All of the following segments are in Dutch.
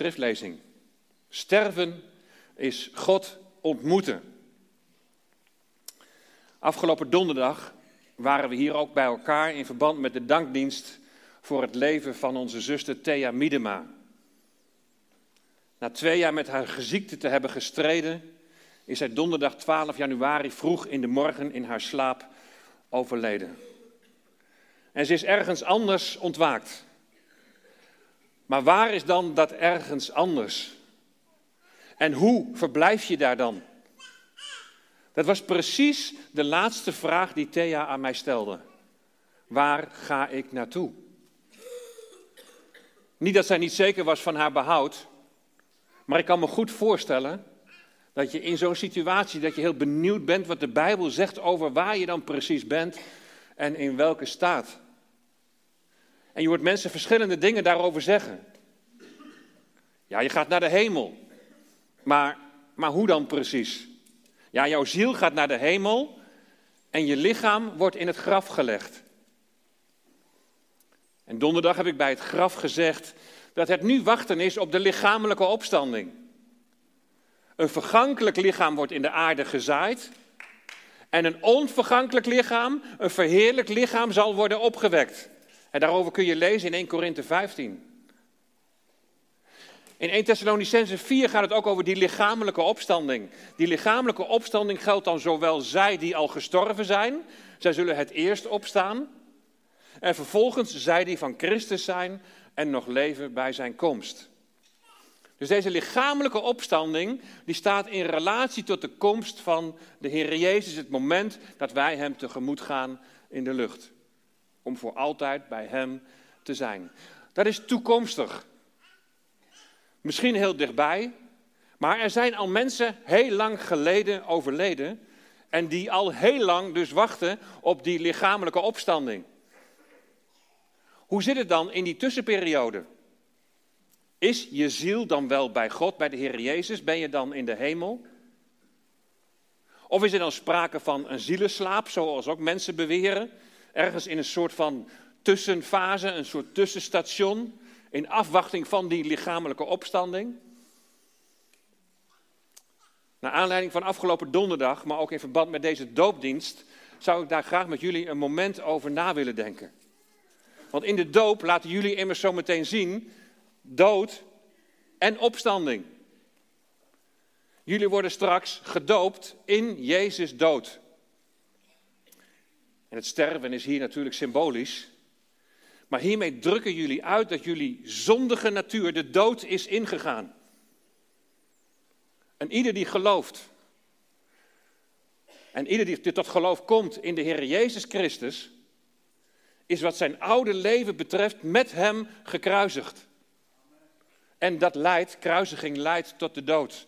schriftlezing. Sterven is God ontmoeten. Afgelopen donderdag waren we hier ook bij elkaar in verband met de dankdienst voor het leven van onze zuster Thea Miedema. Na twee jaar met haar geziekte te hebben gestreden, is zij donderdag 12 januari vroeg in de morgen in haar slaap overleden. En ze is ergens anders ontwaakt. Maar waar is dan dat ergens anders? En hoe verblijf je daar dan? Dat was precies de laatste vraag die Thea aan mij stelde. Waar ga ik naartoe? Niet dat zij niet zeker was van haar behoud, maar ik kan me goed voorstellen dat je in zo'n situatie, dat je heel benieuwd bent wat de Bijbel zegt over waar je dan precies bent en in welke staat. En je hoort mensen verschillende dingen daarover zeggen. Ja, je gaat naar de hemel. Maar, maar hoe dan precies? Ja, jouw ziel gaat naar de hemel en je lichaam wordt in het graf gelegd. En donderdag heb ik bij het graf gezegd dat het nu wachten is op de lichamelijke opstanding. Een vergankelijk lichaam wordt in de aarde gezaaid. En een onvergankelijk lichaam, een verheerlijk lichaam, zal worden opgewekt. En daarover kun je lezen in 1 Korinthe 15. In 1 Thessalonicense 4 gaat het ook over die lichamelijke opstanding. Die lichamelijke opstanding geldt dan zowel zij die al gestorven zijn, zij zullen het eerst opstaan. En vervolgens zij die van Christus zijn en nog leven bij zijn komst. Dus deze lichamelijke opstanding, die staat in relatie tot de komst van de Heer Jezus, het moment dat wij Hem tegemoet gaan in de lucht. Om voor altijd bij Hem te zijn. Dat is toekomstig. Misschien heel dichtbij, maar er zijn al mensen heel lang geleden overleden en die al heel lang dus wachten op die lichamelijke opstanding. Hoe zit het dan in die tussenperiode? Is je ziel dan wel bij God, bij de Heer Jezus? Ben je dan in de hemel? Of is er dan sprake van een zielenslaap, zoals ook mensen beweren? Ergens in een soort van tussenfase, een soort tussenstation, in afwachting van die lichamelijke opstanding? Naar aanleiding van afgelopen donderdag, maar ook in verband met deze doopdienst, zou ik daar graag met jullie een moment over na willen denken. Want in de doop laten jullie immers zo meteen zien dood en opstanding. Jullie worden straks gedoopt in Jezus dood. En het sterven is hier natuurlijk symbolisch. Maar hiermee drukken jullie uit dat jullie zondige natuur de dood is ingegaan. En ieder die gelooft, en ieder die tot geloof komt in de Heer Jezus Christus, is wat zijn oude leven betreft met hem gekruisigd. En dat leidt, kruisiging leidt tot de dood.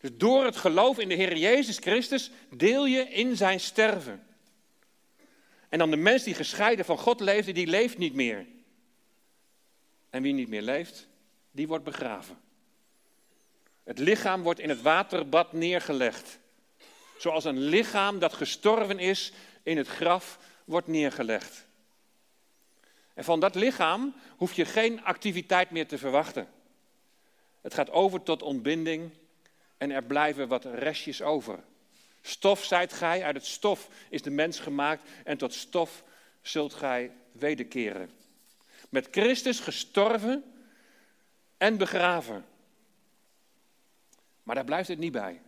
Dus door het geloof in de Heer Jezus Christus deel je in zijn sterven. En dan de mens die gescheiden van God leefde, die leeft niet meer. En wie niet meer leeft, die wordt begraven. Het lichaam wordt in het waterbad neergelegd. Zoals een lichaam dat gestorven is in het graf wordt neergelegd. En van dat lichaam hoef je geen activiteit meer te verwachten. Het gaat over tot ontbinding en er blijven wat restjes over. Stof zijt gij, uit het stof is de mens gemaakt en tot stof zult gij wederkeren. Met Christus gestorven en begraven. Maar daar blijft het niet bij.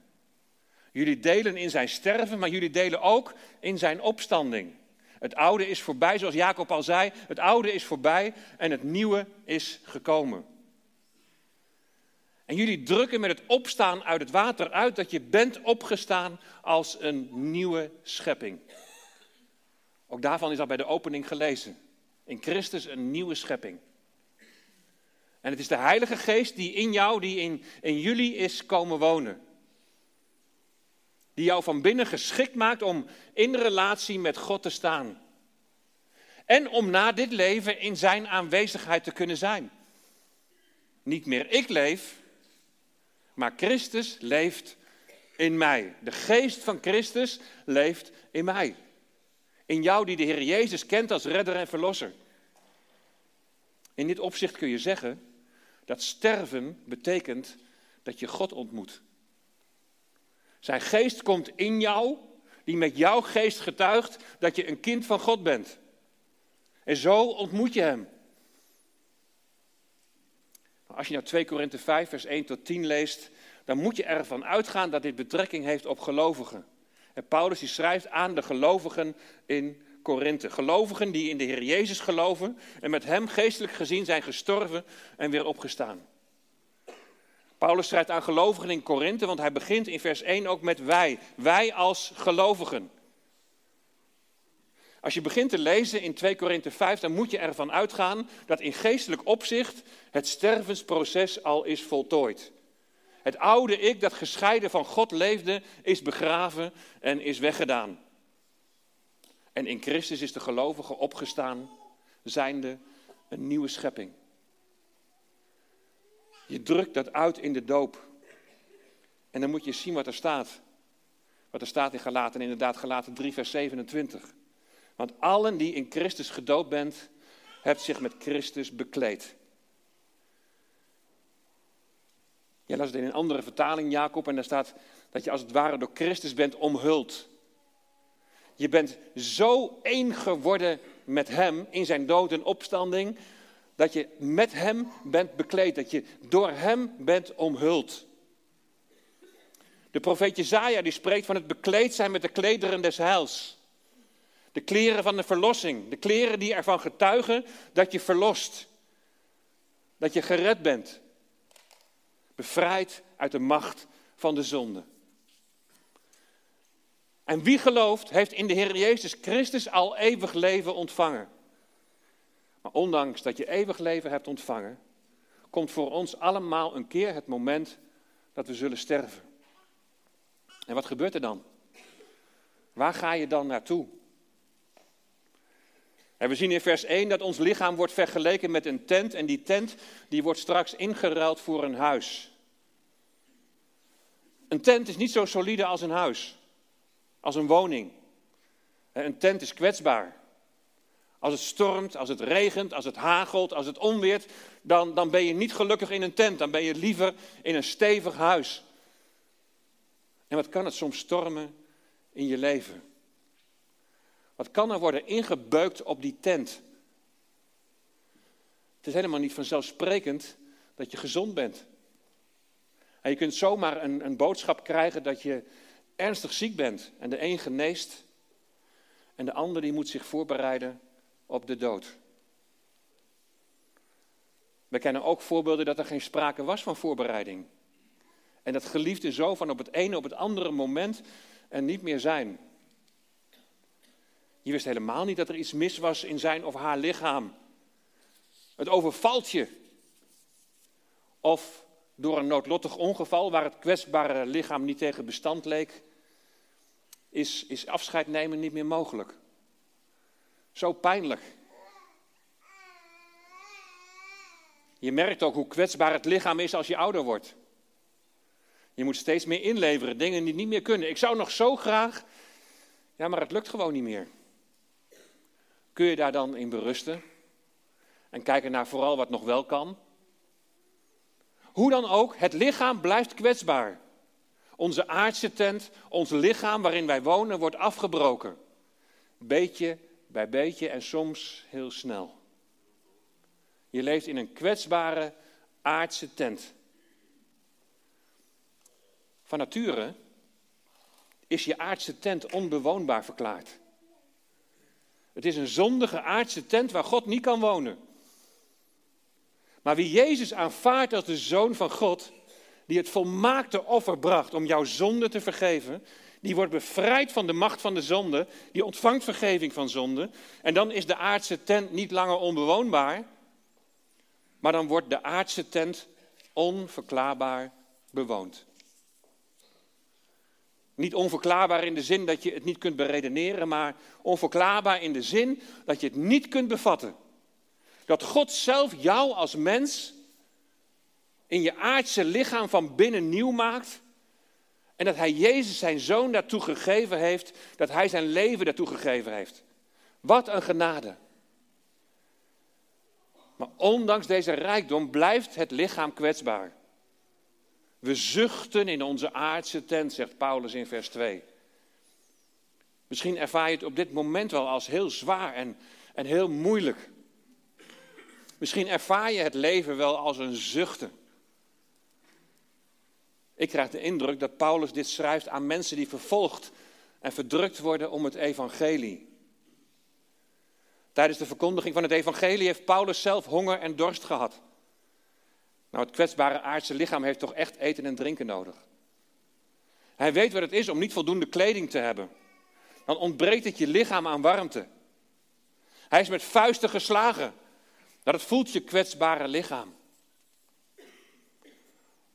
Jullie delen in zijn sterven, maar jullie delen ook in zijn opstanding. Het oude is voorbij, zoals Jacob al zei. Het oude is voorbij en het nieuwe is gekomen. En jullie drukken met het opstaan uit het water uit dat je bent opgestaan als een nieuwe schepping. Ook daarvan is al bij de opening gelezen. In Christus een nieuwe schepping. En het is de Heilige Geest die in jou, die in, in jullie is komen wonen. Die jou van binnen geschikt maakt om in relatie met God te staan. En om na dit leven in zijn aanwezigheid te kunnen zijn. Niet meer ik leef, maar Christus leeft in mij. De geest van Christus leeft in mij. In jou die de Heer Jezus kent als redder en verlosser. In dit opzicht kun je zeggen Dat sterven betekent dat je God ontmoet. Zijn geest komt in jou, die met jouw geest getuigt dat je een kind van God bent. En zo ontmoet je hem. Als je nou 2 Korinthe 5, vers 1 tot 10 leest, dan moet je ervan uitgaan dat dit betrekking heeft op gelovigen. En Paulus die schrijft aan de gelovigen in Korinthe. Gelovigen die in de Heer Jezus geloven en met hem geestelijk gezien zijn gestorven en weer opgestaan. Paulus schrijft aan gelovigen in Korinthe, want hij begint in vers 1 ook met wij. Wij als gelovigen. Als je begint te lezen in 2 Korinthe 5, dan moet je ervan uitgaan dat in geestelijk opzicht het stervensproces al is voltooid. Het oude ik dat gescheiden van God leefde, is begraven en is weggedaan. En in Christus is de gelovige opgestaan, zijnde een nieuwe schepping. Je drukt dat uit in de doop. En dan moet je zien wat er staat. Wat er staat in Galaten, inderdaad Galaten 3, vers 27. Want allen die in Christus gedoopt bent, hebt zich met Christus bekleed. Ja, las het in een andere vertaling, Jacob, en daar staat dat je als het ware door Christus bent omhuld. Je bent zo één geworden met Hem in zijn dood en opstanding, dat je met Hem bent bekleed, dat je door Hem bent omhuld. De profeet Jezaja die spreekt van het bekleed zijn met de klederen des heils. De kleren van de verlossing, de kleren die ervan getuigen dat je verlost, dat je gered bent, bevrijd uit de macht van de zonde. En wie gelooft, heeft in de Heer Jezus Christus al eeuwig leven ontvangen. Maar ondanks dat je eeuwig leven hebt ontvangen, komt voor ons allemaal een keer het moment dat we zullen sterven. En wat gebeurt er dan? Waar ga je dan naartoe? En we zien in vers 1 dat ons lichaam wordt vergeleken met een tent en die tent die wordt straks ingeruild voor een huis. Een tent is niet zo solide als een huis, als een woning. Een tent is kwetsbaar. Als het stormt, als het regent, als het hagelt, als het onweert, dan, dan ben je niet gelukkig in een tent. Dan ben je liever in een stevig huis. En wat kan het soms stormen in je leven? Wat kan er worden ingebeukt op die tent? Het is helemaal niet vanzelfsprekend dat je gezond bent. En je kunt zomaar een, een boodschap krijgen dat je ernstig ziek bent. En de een geneest en de ander die moet zich voorbereiden op de dood. We kennen ook voorbeelden dat er geen sprake was van voorbereiding. En dat geliefden zo van op het ene op het andere moment er niet meer zijn. Je wist helemaal niet dat er iets mis was in zijn of haar lichaam. Het overvalt je. Of door een noodlottig ongeval waar het kwetsbare lichaam niet tegen bestand leek, is, is afscheid nemen niet meer mogelijk. Zo pijnlijk. Je merkt ook hoe kwetsbaar het lichaam is als je ouder wordt. Je moet steeds meer inleveren, dingen die niet meer kunnen. Ik zou nog zo graag, ja, maar het lukt gewoon niet meer. Kun je daar dan in berusten en kijken naar vooral wat nog wel kan? Hoe dan ook, het lichaam blijft kwetsbaar. Onze aardse tent, ons lichaam waarin wij wonen, wordt afgebroken. Beetje bij beetje en soms heel snel. Je leeft in een kwetsbare aardse tent. Van nature is je aardse tent onbewoonbaar verklaard. Het is een zondige aardse tent waar God niet kan wonen. Maar wie Jezus aanvaardt als de zoon van God, die het volmaakte offer bracht om jouw zonde te vergeven, die wordt bevrijd van de macht van de zonde, die ontvangt vergeving van zonde. En dan is de aardse tent niet langer onbewoonbaar, maar dan wordt de aardse tent onverklaarbaar bewoond. Niet onverklaarbaar in de zin dat je het niet kunt beredeneren, maar onverklaarbaar in de zin dat je het niet kunt bevatten. Dat God zelf jou als mens in je aardse lichaam van binnen nieuw maakt. En dat Hij Jezus zijn zoon daartoe gegeven heeft, dat Hij zijn leven daartoe gegeven heeft. Wat een genade. Maar ondanks deze rijkdom blijft het lichaam kwetsbaar. We zuchten in onze aardse tent, zegt Paulus in vers 2. Misschien ervaar je het op dit moment wel als heel zwaar en, en heel moeilijk. Misschien ervaar je het leven wel als een zuchten. Ik krijg de indruk dat Paulus dit schrijft aan mensen die vervolgd en verdrukt worden om het evangelie. Tijdens de verkondiging van het evangelie heeft Paulus zelf honger en dorst gehad. Nou, het kwetsbare aardse lichaam heeft toch echt eten en drinken nodig. Hij weet wat het is om niet voldoende kleding te hebben. Dan ontbreekt het je lichaam aan warmte. Hij is met vuisten geslagen. Dat het voelt je kwetsbare lichaam.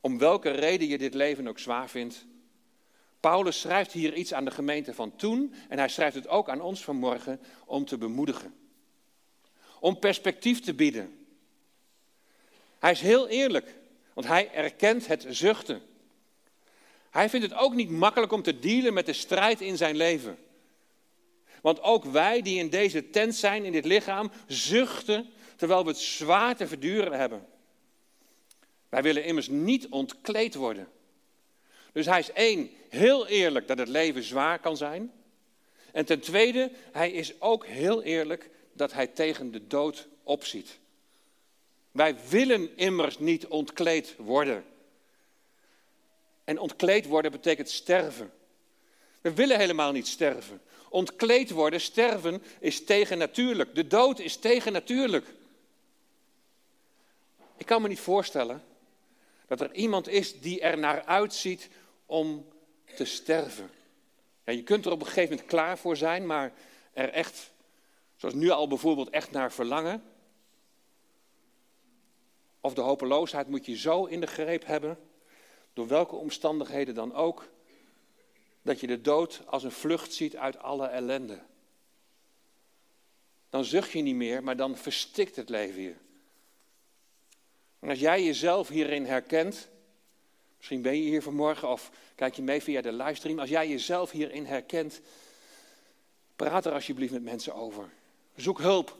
Om welke reden je dit leven ook zwaar vindt. Paulus schrijft hier iets aan de gemeente van toen en hij schrijft het ook aan ons vanmorgen om te bemoedigen. Om perspectief te bieden. Hij is heel eerlijk, want hij erkent het zuchten. Hij vindt het ook niet makkelijk om te dealen met de strijd in zijn leven. Want ook wij die in deze tent zijn, in dit lichaam, zuchten terwijl we het zwaar te verduren hebben. Wij willen immers niet ontkleed worden. Dus hij is één, heel eerlijk dat het leven zwaar kan zijn. En ten tweede, hij is ook heel eerlijk dat hij tegen de dood opziet. Wij willen immers niet ontkleed worden. En ontkleed worden betekent sterven. We willen helemaal niet sterven. Ontkleed worden, sterven, is tegennatuurlijk. De dood is tegennatuurlijk. Ik kan me niet voorstellen dat er iemand is die er naar uitziet om te sterven. Ja, je kunt er op een gegeven moment klaar voor zijn, maar er echt, zoals nu al bijvoorbeeld, echt naar verlangen. Of de hopeloosheid moet je zo in de greep hebben, door welke omstandigheden dan ook, dat je de dood als een vlucht ziet uit alle ellende. Dan zucht je niet meer, maar dan verstikt het leven je. En als jij jezelf hierin herkent, misschien ben je hier vanmorgen of kijk je mee via de livestream, als jij jezelf hierin herkent, praat er alsjeblieft met mensen over. Zoek hulp.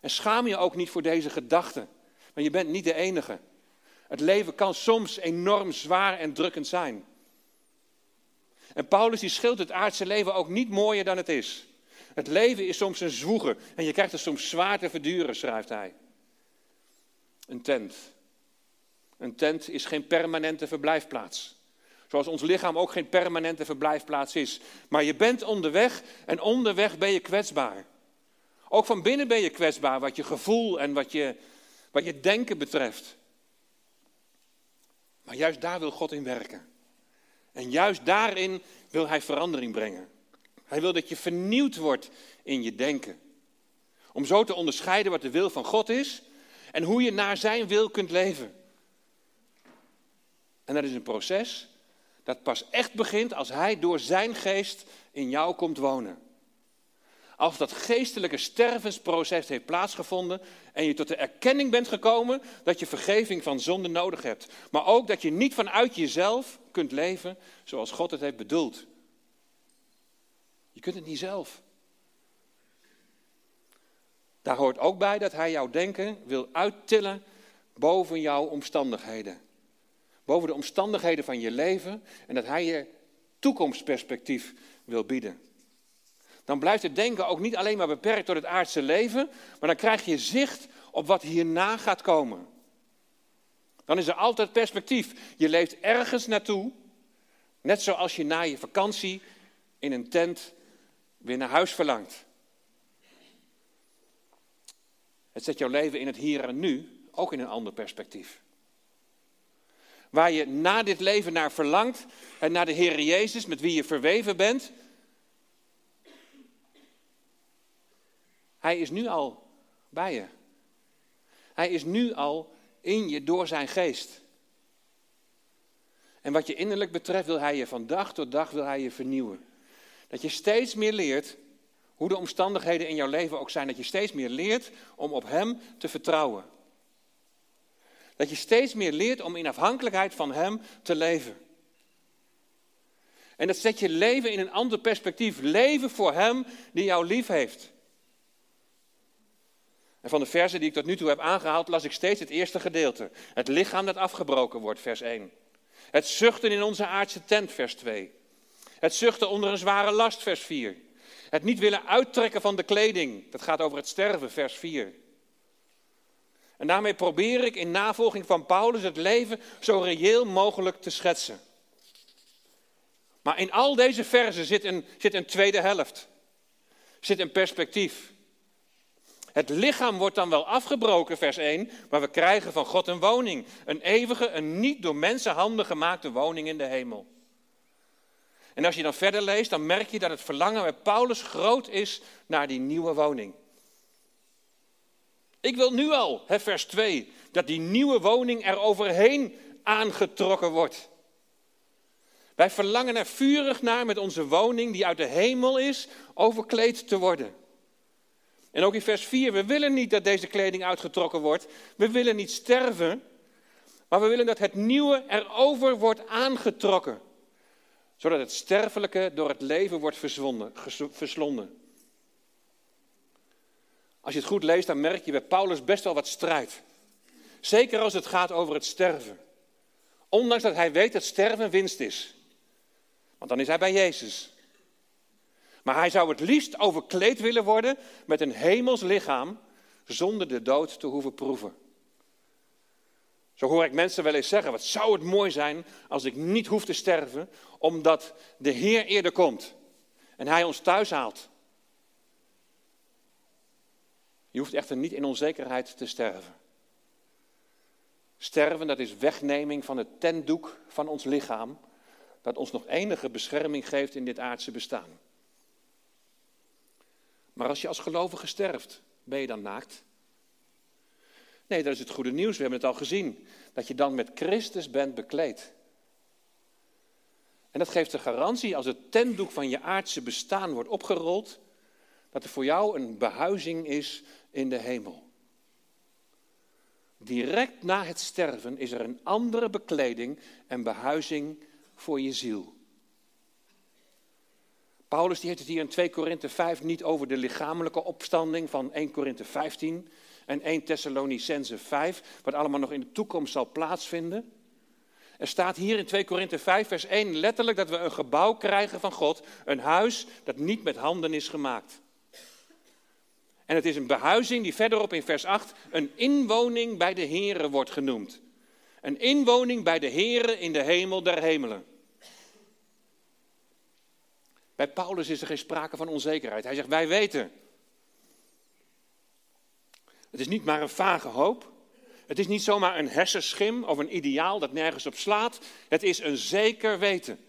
En schaam je ook niet voor deze gedachten, want je bent niet de enige. Het leven kan soms enorm zwaar en drukkend zijn. En Paulus die schildert het aardse leven ook niet mooier dan het is. Het leven is soms een zwoegen en je krijgt er soms zwaar te verduren, schrijft hij. Een tent. Een tent is geen permanente verblijfplaats. Zoals ons lichaam ook geen permanente verblijfplaats is. Maar je bent onderweg en onderweg ben je kwetsbaar. Ook van binnen ben je kwetsbaar wat je gevoel en wat je, wat je denken betreft. Maar juist daar wil God in werken. En juist daarin wil Hij verandering brengen. Hij wil dat je vernieuwd wordt in je denken. Om zo te onderscheiden wat de wil van God is en hoe je naar Zijn wil kunt leven. En dat is een proces dat pas echt begint als Hij door Zijn geest in jou komt wonen. Als dat geestelijke stervensproces heeft plaatsgevonden en je tot de erkenning bent gekomen dat je vergeving van zonde nodig hebt. Maar ook dat je niet vanuit jezelf kunt leven zoals God het heeft bedoeld. Je kunt het niet zelf. Daar hoort ook bij dat hij jouw denken wil uittillen boven jouw omstandigheden. Boven de omstandigheden van je leven en dat hij je toekomstperspectief wil bieden. Dan blijft het denken ook niet alleen maar beperkt tot het aardse leven, maar dan krijg je zicht op wat hierna gaat komen. Dan is er altijd perspectief. Je leeft ergens naartoe, net zoals je na je vakantie in een tent weer naar huis verlangt. Het zet jouw leven in het hier en nu ook in een ander perspectief. Waar je na dit leven naar verlangt en naar de Heer Jezus met wie je verweven bent. Hij is nu al bij je. Hij is nu al in je door zijn geest. En wat je innerlijk betreft wil hij je van dag tot dag wil hij je vernieuwen. Dat je steeds meer leert hoe de omstandigheden in jouw leven ook zijn, dat je steeds meer leert om op Hem te vertrouwen. Dat je steeds meer leert om in afhankelijkheid van Hem te leven. En dat zet je leven in een ander perspectief. Leven voor Hem die jou lief heeft. En van de versen die ik tot nu toe heb aangehaald, las ik steeds het eerste gedeelte. Het lichaam dat afgebroken wordt, vers 1. Het zuchten in onze aardse tent, vers 2. Het zuchten onder een zware last, vers 4. Het niet willen uittrekken van de kleding, dat gaat over het sterven, vers 4. En daarmee probeer ik in navolging van Paulus het leven zo reëel mogelijk te schetsen. Maar in al deze versen zit een, zit een tweede helft. Zit een perspectief. Het lichaam wordt dan wel afgebroken, vers 1, maar we krijgen van God een woning. Een eeuwige, een niet door mensenhanden gemaakte woning in de hemel. En als je dan verder leest, dan merk je dat het verlangen bij Paulus groot is naar die nieuwe woning. Ik wil nu al, hè, vers 2, dat die nieuwe woning er overheen aangetrokken wordt. Wij verlangen er vurig naar met onze woning die uit de hemel is, overkleed te worden. En ook in vers 4, we willen niet dat deze kleding uitgetrokken wordt. We willen niet sterven, maar we willen dat het nieuwe erover wordt aangetrokken. Zodat het sterfelijke door het leven wordt verslonden. Als je het goed leest, dan merk je bij Paulus best wel wat strijd. Zeker als het gaat over het sterven. Ondanks dat hij weet dat sterven winst is. Want dan is hij bij Jezus. Maar hij zou het liefst overkleed willen worden met een hemels lichaam, zonder de dood te hoeven proeven. Zo hoor ik mensen wel eens zeggen: wat zou het mooi zijn als ik niet hoef te sterven, omdat de Heer eerder komt en Hij ons thuis haalt. Je hoeft echter niet in onzekerheid te sterven. Sterven, dat is wegneming van het tentdoek van ons lichaam, dat ons nog enige bescherming geeft in dit aardse bestaan. Maar als je als gelovige sterft, ben je dan naakt? Nee, dat is het goede nieuws. We hebben het al gezien. Dat je dan met Christus bent bekleed. En dat geeft de garantie als het tentdoek van je aardse bestaan wordt opgerold, dat er voor jou een behuizing is in de hemel. Direct na het sterven is er een andere bekleding en behuizing voor je ziel. Paulus die heeft het hier in 2 Korinthe 5 niet over de lichamelijke opstanding van 1 Korinthe 15 en 1 Thessalonicense 5, wat allemaal nog in de toekomst zal plaatsvinden. Er staat hier in 2 Korinthe 5 vers 1 letterlijk dat we een gebouw krijgen van God, een huis dat niet met handen is gemaakt. En het is een behuizing die verderop in vers 8 een inwoning bij de Here wordt genoemd. Een inwoning bij de Here in de hemel der hemelen. Bij Paulus is er geen sprake van onzekerheid. Hij zegt, wij weten. Het is niet maar een vage hoop. Het is niet zomaar een hersenschim of een ideaal dat nergens op slaat. Het is een zeker weten.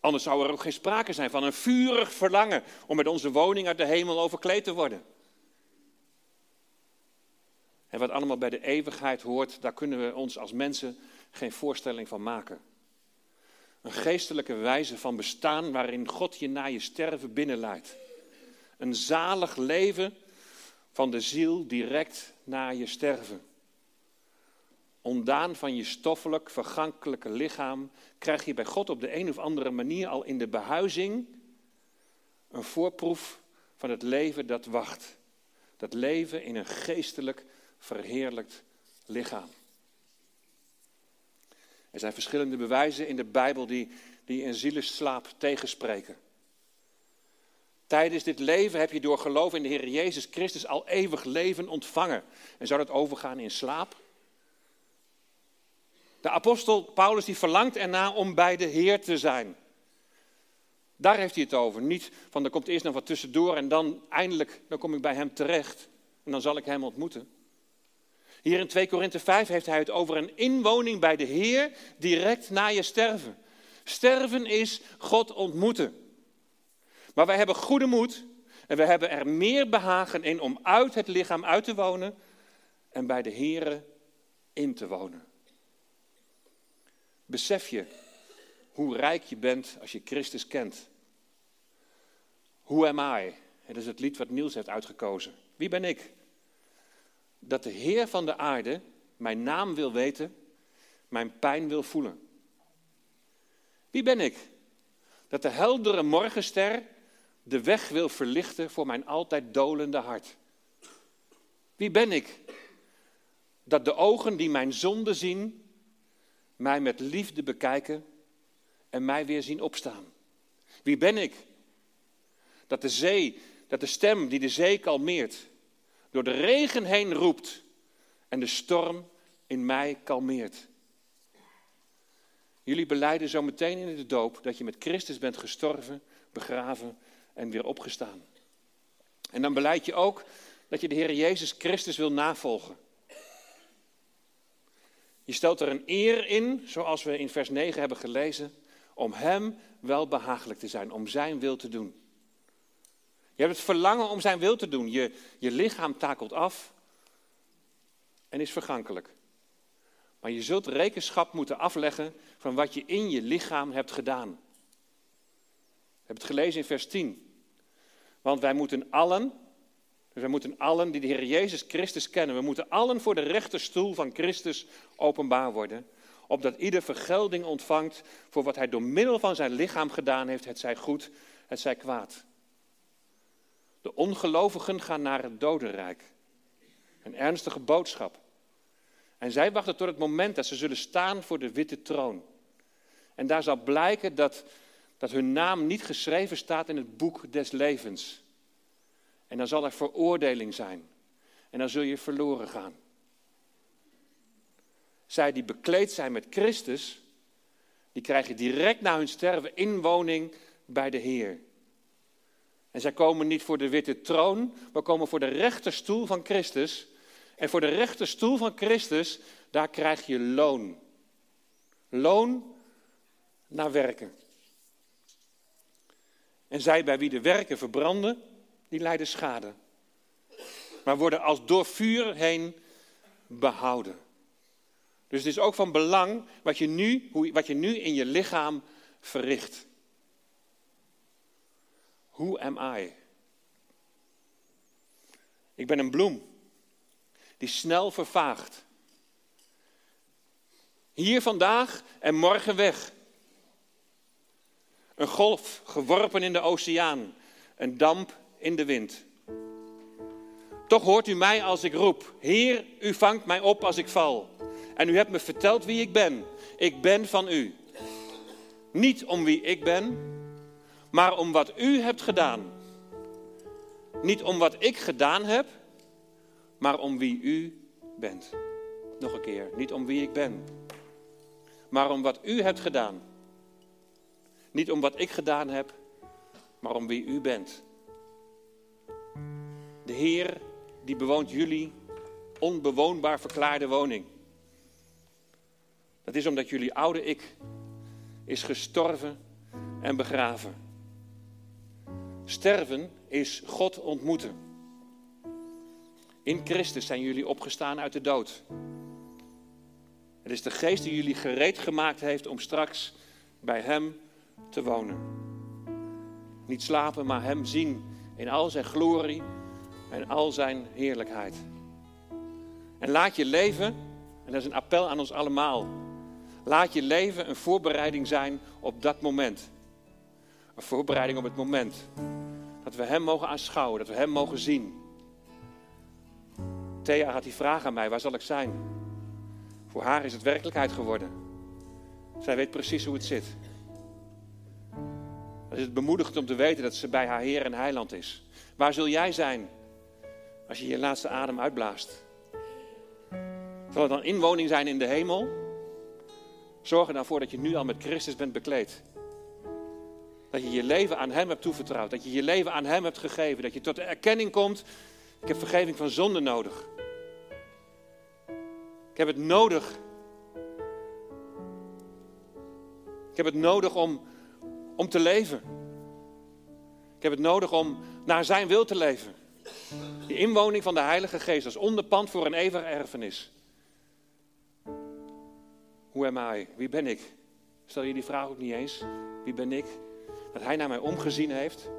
Anders zou er ook geen sprake zijn van een vurig verlangen om met onze woning uit de hemel overkleed te worden. En wat allemaal bij de eeuwigheid hoort, daar kunnen we ons als mensen geen voorstelling van maken. Een geestelijke wijze van bestaan waarin God je na je sterven binnenleidt. Een zalig leven van de ziel direct na je sterven. Ondaan van je stoffelijk, vergankelijke lichaam krijg je bij God op de een of andere manier al in de behuizing een voorproef van het leven dat wacht. Dat leven in een geestelijk verheerlijkt lichaam. Er zijn verschillende bewijzen in de Bijbel die, die een zieleslaap tegenspreken. Tijdens dit leven heb je door geloof in de Heer Jezus Christus al eeuwig leven ontvangen. En zou dat overgaan in slaap? De apostel Paulus die verlangt erna om bij de Heer te zijn. Daar heeft hij het over. Niet van er komt eerst nog wat tussendoor en dan eindelijk dan kom ik bij hem terecht. En dan zal ik hem ontmoeten. Hier in 2 Korinthe 5 heeft hij het over een inwoning bij de Heer direct na je sterven. Sterven is God ontmoeten. Maar wij hebben goede moed en we hebben er meer behagen in om uit het lichaam uit te wonen en bij de Heer in te wonen. Besef je hoe rijk je bent als je Christus kent? Who am I? Dat is het lied wat Niels heeft uitgekozen. Wie ben ik? Dat de Heer van de aarde mijn naam wil weten, mijn pijn wil voelen. Wie ben ik? Dat de heldere morgenster de weg wil verlichten voor mijn altijd dolende hart. Wie ben ik? Dat de ogen die mijn zonde zien, mij met liefde bekijken en mij weer zien opstaan. Wie ben ik? Dat de zee, dat de stem die de zee kalmeert, door de regen heen roept en de storm in mij kalmeert. Jullie beleiden zo meteen in de doop dat je met Christus bent gestorven, begraven en weer opgestaan. En dan beleid je ook dat je de Heer Jezus Christus wil navolgen. Je stelt er een eer in, zoals we in vers 9 hebben gelezen, om Hem wel behagelijk te zijn, om Zijn wil te doen. Je hebt het verlangen om Zijn wil te doen. Je, je lichaam takelt af en is vergankelijk. Maar je zult rekenschap moeten afleggen van wat je in je lichaam hebt gedaan. We hebben het gelezen in vers 10. Want wij moeten allen, dus wij moeten allen die de Heer Jezus Christus kennen, we moeten allen voor de rechterstoel van Christus openbaar worden, opdat ieder vergelding ontvangt voor wat hij door middel van zijn lichaam gedaan heeft, het zij goed, het zij kwaad. De ongelovigen gaan naar het dodenrijk. Een ernstige boodschap. En zij wachten tot het moment dat ze zullen staan voor de witte troon. En daar zal blijken dat, dat hun naam niet geschreven staat in het boek des levens. En dan zal er veroordeling zijn. En dan zul je verloren gaan. Zij die bekleed zijn met Christus, die krijgen direct na hun sterven inwoning bij de Heer. En zij komen niet voor de witte troon, maar komen voor de rechterstoel van Christus. En voor de rechterstoel van Christus, daar krijg je loon. Loon naar werken. En zij bij wie de werken verbranden, die lijden schade. Maar worden als door vuur heen behouden. Dus het is ook van belang wat je nu, wat je nu in je lichaam verricht. Who am I? Ik ben een bloem die snel vervaagt. Hier vandaag en morgen weg. Een golf geworpen in de oceaan, een damp in de wind. Toch hoort u mij als ik roep: Heer, u vangt mij op als ik val. En u hebt me verteld wie ik ben. Ik ben van u. Niet om wie ik ben, maar om wat u hebt gedaan. Niet om wat ik gedaan heb, maar om wie u bent. Nog een keer, niet om wie ik ben, maar om wat u hebt gedaan. Niet om wat ik gedaan heb, maar om wie u bent. De Heer die bewoont jullie onbewoonbaar verklaarde woning. Dat is omdat jullie oude ik is gestorven en begraven. Sterven is God ontmoeten. In Christus zijn jullie opgestaan uit de dood. Het is de geest die jullie gereed gemaakt heeft om straks bij Hem te wonen. Niet slapen, maar Hem zien in al zijn glorie en al zijn heerlijkheid. En laat je leven, en dat is een appel aan ons allemaal, laat je leven een voorbereiding zijn op dat moment. Een voorbereiding op het moment dat we Hem mogen aanschouwen, dat we Hem mogen zien. Thea had die vraag aan mij, waar zal ik zijn? Voor haar is het werkelijkheid geworden. Zij weet precies hoe het zit. Het is het bemoedigend om te weten dat ze bij haar Heer en Heiland is. Waar zul jij zijn als je je laatste adem uitblaast? Zal het dan inwoning zijn in de hemel? Zorg er dan voor dat je nu al met Christus bent bekleed. Dat je je leven aan Hem hebt toevertrouwd. Dat je je leven aan Hem hebt gegeven. Dat je tot de erkenning komt. Ik heb vergeving van zonde nodig. Ik heb het nodig. Ik heb het nodig om, om te leven. Ik heb het nodig om naar Zijn wil te leven. De inwoning van de Heilige Geest als onderpand voor een eeuwige erfenis. Hoe am I? Wie ben ik? Stel je die vraag ook niet eens. Wie ben ik? Dat Hij naar mij omgezien heeft.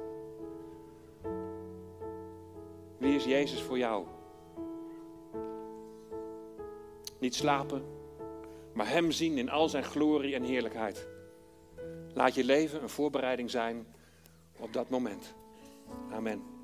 Wie is Jezus voor jou? Niet slapen, maar Hem zien in al zijn glorie en heerlijkheid. Laat je leven een voorbereiding zijn op dat moment. Amen.